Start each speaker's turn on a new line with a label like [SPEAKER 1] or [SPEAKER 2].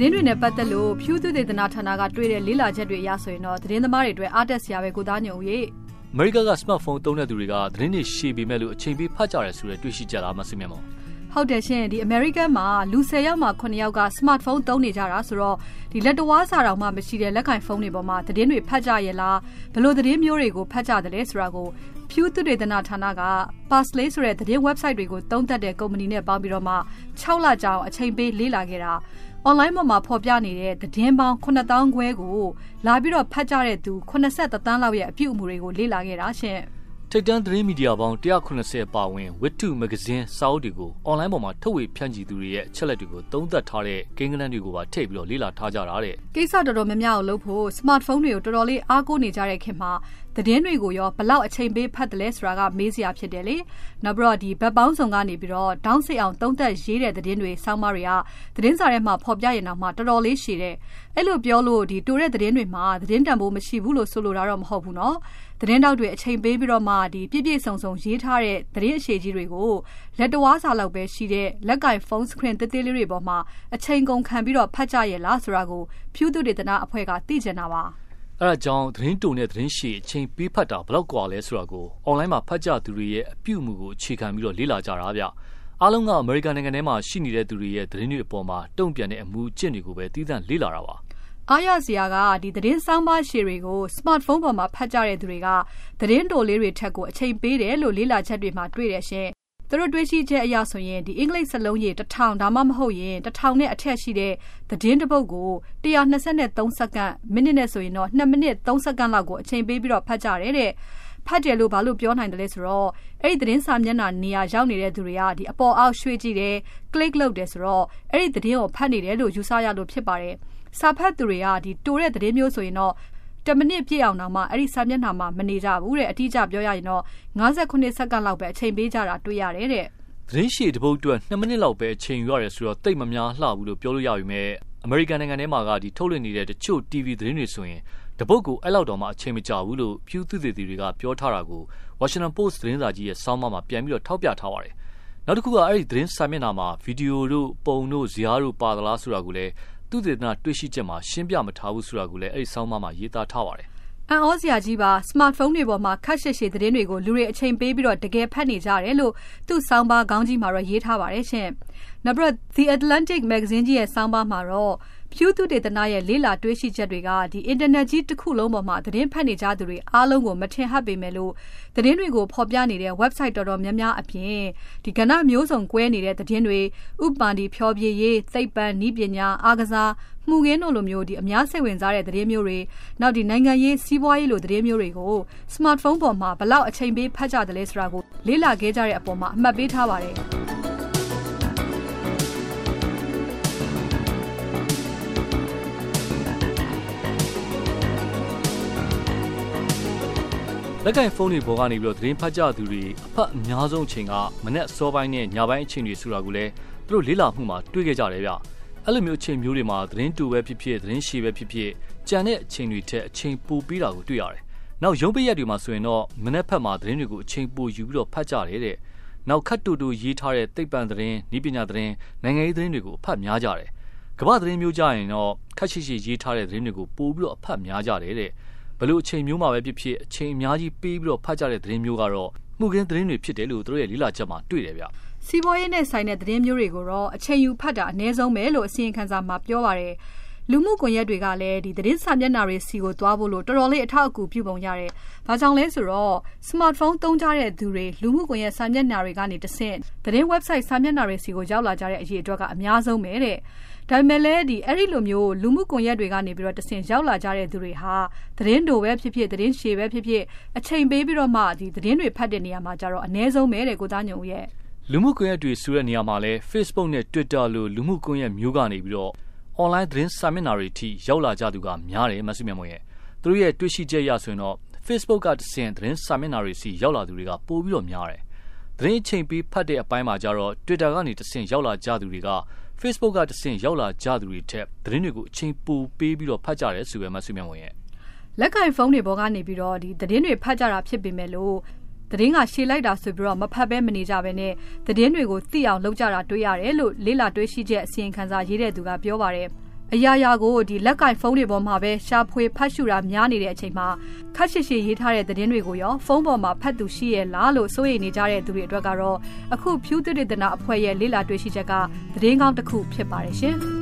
[SPEAKER 1] သတင်းတွေနဲ့ပတ်သက်လို့ဖြူးသူဒေသနာဌာနကတွေ့တဲ့လေးလာချက်တွေအရဆိုရင်တော့သတင်းသမားတွေအတွက်အားတက်စရာပဲကိုသားညုံကြီး
[SPEAKER 2] အမေရိကန်ကစမတ်ဖုန်းသုံးတဲ့သူတွေကသတင်းတွေရှည်ပေမဲ့လို့အချိန်ပေးဖတ်ကြရဲဆိုတဲ့တွေ့ရှိကြတာမှစမြင်ပါ
[SPEAKER 1] ဟုတ်တယ်ရှင်ဒီ American မှာလူ10ယောက်မှာ9ယောက်က smartphone သုံးနေကြတာဆိုတော့ဒီလက်တဝါးစာတောင်မှမရှိတဲ့လက်ကင်ဖုန်းတွေပေါ်မှာသတင်းတွေဖတ်ကြရဲ့လားဘယ်လိုသတင်းမျိုးတွေကိုဖတ်ကြတယ်လဲဆိုတာကို Pew သုတေသနဌာနက Parsley ဆိုတဲ့သတင်း website တွေကိုသုံးသပ်တဲ့ကုမ္ပဏီနဲ့ပေါင်းပြီးတော့မှ6လကြာအောင်အချိန်ပေးလေ့လာခဲ့တာ online ပေါ်မှာဖော်ပြနေတဲ့သတင်းပေါင်း9000ခွဲကိုလာပြီးတော့ဖတ်ကြတဲ့သူ83တန်းလောက်ရဲ့အပြုအမူတွေကိုလေ့လာခဲ့တာရှင်။
[SPEAKER 2] ထိပ်တန်းသတင်းမီဒီယာပေါင်း190ပါဝင်ဝတ္ထုမဂဇင်းစာအုပ်တွေကိုအွန်လိုင်းပေါ်မှာထုတ်ဝေဖြန့်ချီသူတွေရဲ့အချက်လက်တွေကိုသုံးသပ်ထားတဲ့ကိန်းဂဏန်းတွေကိုပါထည့်ပြီးတော့လေ့လာထားကြတာတဲ့
[SPEAKER 1] ကိစ္စတော်တော်များများကိုလုပ်ဖို့ smartphone တွေကိုတော်တော်လေးအားကိုးနေကြတဲ့ခင်မှာသတင်းတွေကိုရောဘလောက်အချိန်ပေးဖတ်တယ်လဲဆိုတာကမေးစရာဖြစ်တယ်လေနောက်ပြီးတော့ဒီဘက်ပေါင်းစုံကနေပြီးတော့ဒေါင်းစိအောင်သုံးသက်ရေးတဲ့သတင်းတွေစောင်းမတွေကသတင်းစာထဲမှာဖော်ပြရင်တော့မှတော်တော်လေးရှည်တယ်အဲ့လိုပြောလို့ဒီတိုတဲ့သတင်းတွေမှာသတင်းတန်ဖိုးမရှိဘူးလို့ဆိုလိုတာတော့မဟုတ်ဘူးเนาะ သတင်းတောက်တွေအချိန်ပေးပြီးတော့မှဒီပြည့်ပြည့်စုံစုံရေးထားတဲ့သတင်းအရှိကြီးတွေကိုလက်တော်စာလောက်ပဲရှိတဲ့လက်ကင်ဖုန်းစခရင်တေးသေးလေးတွေပေါ်မှာအချိန်ကုန်ခံပြီးတော့ဖတ်ကြရလားဆိုတာကိုဖြူးသူဒေသနာအဖွဲ့ကသိကျင်တာပါ
[SPEAKER 2] အဲဒါကြောင့်သတင်းတုံနဲ့သတင်းရှည်အချိန်ပေးဖတ်တာဘလောက်กว่าလဲဆိုတာကိုအွန်လိုင်းမှာဖတ်ကြသူတွေရဲ့အပြုအမူကိုအခြေခံပြီးတော့လေ့လာကြတာဗျအားလုံးကအမေရိကန်နိုင်ငံထဲမှာရှိနေတဲ့သူတွေရဲ့သတင်းတွေအပေါ်မှာတုံ့ပြန်တဲ့အမှုကျင့်တွေကိုပဲတည်တံ့လေ့လာတာပါ
[SPEAKER 1] အားရစရာကဒီသတင်းဆောင်းပါးရှည်တွေကို smartphone ပေါ်မှာဖတ်ကြတဲ့သူတွေကသတင်းတိုလေးတွေထက်ကိုအချိန်ပေးတယ်လို့လေ့လာချက်တွေမှာတွေ့တယ်ရှင်။သူတို့တွေးရှိချက်အရဆိုရင်ဒီအင်္ဂလိပ်စလုံးရေ1000ဒါမှမဟုတ်ရင်1000နဲ့အထက်ရှိတဲ့သတင်းတစ်ပုဒ်ကို123စက္ကန့်မိနစ်နဲ့ဆိုရင်တော့2မိနစ်3စက္ကန့်လောက်ကိုအချိန်ပေးပြီးတော့ဖတ်ကြတယ်တဲ့။ ဖတ်တယ်လို့ဘာလို့ပြောနိုင်တယ်လဲဆိုတော့အဲ့ဒီသတင်းစာမျက်နှာနေရာရောက်နေတဲ့သူတွေကဒီအပေါ်အောက်ရွှေ့ကြည့်တယ် click လုပ်တယ်ဆိုတော့အဲ့ဒီသတင်းကိုဖတ်နေတယ်လို့ယူဆရလို့ဖြစ်ပါတယ်။စာဖတ်သူတွေကဒီတိုတဲ့သတင်းမျိုးဆိုရင်တော့တမိနစ်ပြည့်အောင်တော့မှအဲ့ဒီစာမျက်နှာမှာမနေကြဘူးတဲ့အတိအကျပြောရရင်တော့58စက္ကန့်လောက်ပဲအချိန်ပေးကြတာတွေ့ရတယ်တဲ့
[SPEAKER 2] သတင်းရှည်တပုတ်အတွက်2မိနစ်လောက်ပဲအချိန်ယူရတယ်ဆိုတော့တိတ်မများလှဘူးလို့ပြောလို့ရပြီမဲ့အမေရိကန်နိုင်ငံထဲမှာကဒီထုတ်လွှင့်နေတဲ့တချို့ TV သတင်းတွေဆိုရင် တပုတ်ကိုအဲ့လောက်တော့မှအချိန်မကြာဘူးလို့ဖြူသူသေးတွေကပြောထားတာကို Washington Post သတင်းစာကြီးရဲ့စောင်းမမှာပြန်ပြီးတော့ထောက်ပြထားပါတယ်နောက်တစ်ခုကအဲ့ဒီသတင်းစာမျက်နှာမှာဗီဒီယိုတို့ပုံတို့ဇာတ်တို့ပါသလားဆိုတာကိုလည်းသူတေသနာတွေ့ရှိချက်မှာရှင်းပြမထားဘူးဆိုတာကိုလည်းအဲ့ဒီဆောင်းပါးမှာရေးသားထားပါတယ်
[SPEAKER 1] အန်ဩစရာကြီးပါစမတ်ဖုန်းတွေပေါ်မှာခက်ရှည်ရှည်သတင်းတွေကိုလူတွေအချိန်ပေးပြီးတော့တကယ်ဖတ်နေကြတယ်လို့သူ့ဆောင်းပါးခေါင်းကြီးမှာတော့ရေးထားပါတယ်ရှင်။နောက်ပြီးတော့ The Atlantic Magazine ကြီးရဲ့ဆောင်းပါးမှာတော့ ဖြူးသူတေသနာရဲ့လေးလာတွေးရှိချက်တွေကဒီအင်တာနက်ကြီးတစ်ခုလုံးပေါ်မှာသတင်းဖတ်နေကြသူတွေအားလုံးကိုမထင်ဟပ်ပေမဲ့လို့သတင်းတွေကိုဖော်ပြနေတဲ့ website တော်တော်များများအပြင်ဒီကဏ္ဍမျိုးစုံကွဲနေတဲ့သတင်းတွေဥပ္ပန္တိဖြောပြရေးသိပ္ပံနည်းပညာအားကစားမှုခင်းတို့လိုမျိုးဒီအများစိတ်ဝင်စားတဲ့သတင်းမျိုးတွေနောက်ဒီနိုင်ငံရေးစီးပွားရေးလိုသတင်းမျိုးတွေကို smartphone ပေါ်မှာဘလောက်အချိန်ပေးဖတ်ကြတယ်လဲဆိုတာကိုလေ့လာခဲ့ကြတဲ့အပေါ်မှာအမှတ်ပေးထားပါတယ်
[SPEAKER 2] လက်ကင်ဖုန်းတွေပေါ်ကနေပြီးတော့သတင်းဖတ်ကြသူတွေအဖတ်အများဆုံးအချိန်ကမနေ့စောပိုင်းနဲ့ညပိုင်းအချိန်တွေဆိုတာကိုလည်းသူတို့လေ့လာမှုမှာတွေ့ခဲ့ကြတယ်ဗျအဲ့လိုမျိုးအချိန်မျိုးတွေမှာသတင်းတူပဲဖြစ်ဖြစ်သတင်းရှည်ပဲဖြစ်ဖြစ်ကြံတဲ့အချိန်တွေထက်အချိန်ပိုပေးတာကိုတွေ့ရတယ်နောက်ရုံးပိရက်တွေမှာဆိုရင်တော့မနေ့ဖက်မှာသတင်းတွေကိုအချိန်ပိုယူပြီးတော့ဖတ်ကြတယ်တဲ့နောက်ခတ်တူတူရေးထားတဲ့သိပ္ပံသတင်း၊ဤပညာသတင်းနိုင်ငံရေးသတင်းတွေကိုအဖတ်များကြတယ်ကမ္ဘာသတင်းမျိုးကြရင်တော့ခက်ရှိရှိရေးထားတဲ့သတင်းတွေကိုပို့ပြီးတော့အဖတ်များကြတယ်တဲ့ ဘလို့အချိန်မျိုးမှာပဲဖြစ်ဖြစ်အချိန်အများကြီးပေးပြီးတော့ဖတ်ကြတဲ့သတင်းမျိုးကတော့မှုခင်းသတင်းတွေဖြစ်တယ်လို့သူတို့ရဲ့လိလာချက်မှာတွေ့တယ်ဗျ
[SPEAKER 1] စီးပွားရေးနဲ့ဆိုင်တဲ့သတင်းမျိုးတွေကိုတော့အချိန်ယူဖတ်တာအနည်းဆုံးပဲလို့အစီရင်ခံစာမှာပြောပါတယ်လူမှုကွန်ရက်တွေကလည်းဒီသတင်းစာမျက်နှာတွေစီကိုသွားဖို့လို့တော်တော်လေးအထောက်အကူပြုပုံရတယ်။ဘာကြောင့်လဲဆိုတော့ smartphone သုံးကြတဲ့သူတွေလူမှုကွန်ရက်စာမျက်နှာတွေကနေတဆင့်သတင်း website စာမျက်နှာတွေစီကိုရောက်လာကြတဲ့အရေးအတွက်က အများဆုံးပဲတဲ့။ ဒါပေမဲ့လည်းဒီအဲ့ဒီလိုမျိုးလူမှုကွန်ရက်တွေကနေပြီးတော့တဆင်ရောက်လာကြတဲ့သူတွေဟာသတင်းတိုပဲဖြစ်ဖြစ်သတင်းရှည်ပဲဖြစ်ဖြစ်အချိန်ပေးပြီးတော့မှဒီသတင်းတွေဖတ်တဲ့နေရာမှာကြတော့အ ਨੇ ဆုံးပဲတဲ့ကိုသားညုံရဲ့
[SPEAKER 2] လူမှုကွန်ရက်တွေဆိုတဲ့နေရာမှာလဲ Facebook နဲ့ Twitter လိုလူမှုကွန်ရက်မျိုးကနေပြီးတော့ online သတင်းစာမျက်နှာတွေထိရောက်လာကြသူကများတယ်မဆုမြတ်မွန်ရဲ့သူတို့ရဲ့တွေ့ရှိချက်ရဆိုရင်တော့ Facebook ကတဆင်သတင်းစာမျက်နှာတွေစီရောက်လာသူတွေကပိုပြီးတော့များတယ်သတင်းချိန်ပြီးဖတ်တဲ့အပိုင်းမှာကြတော့ Twitter ကနေတဆင်ရောက်လာကြသူတွေက Facebook ကတဆင့်ရောက်လာကြသူတွေထက်သတင်းတွေကိုအချိန်ပိုပေးပြီးတော့ဖတ်ကြတယ်ဆိုပဲမဆုမြတ်ဝင်ရဲ့
[SPEAKER 1] လက်ကင်ဖုန်းတွေပေါ်ကနေပြီးတော့ဒီသတင်းတွေဖတ်ကြတာဖြစ်ပေမဲ့လို့သတင်းကရှည်လိုက်တာဆိုပြီးတော့မဖတ်ဘဲမနေကြဘဲနဲ့သတင်းတွေကိုသိအောင်လုပ်ကြတာတွေ့ရတယ်လို့လေးလာတွေးရှိချက်အစီရင်ခံစာရေးတဲ့သူကပြောပါတယ် အရာရာကိုဒီလက်ကင်ဖုန်းတွေပေါ်မှာပဲရှာဖွေဖတ်ရှုတာများနေတဲ့အချိန်မှာခက်ရှိရှိရေးထားတဲ့သတင်းတွေကိုရောဖုန်းပေါ်မှာဖတ်သူရှိရဲ့လားလို့စိုးရိမ်နေကြတဲ့သူတွေအတွက်ကတော့အခုဖြူးသစ်တနာအဖွဲ့ရဲ့လေ့လာတွေ့ရှိချက်ကသတင်းကောင်းတစ်ခုဖြစ်ပါတယ်ရှင်။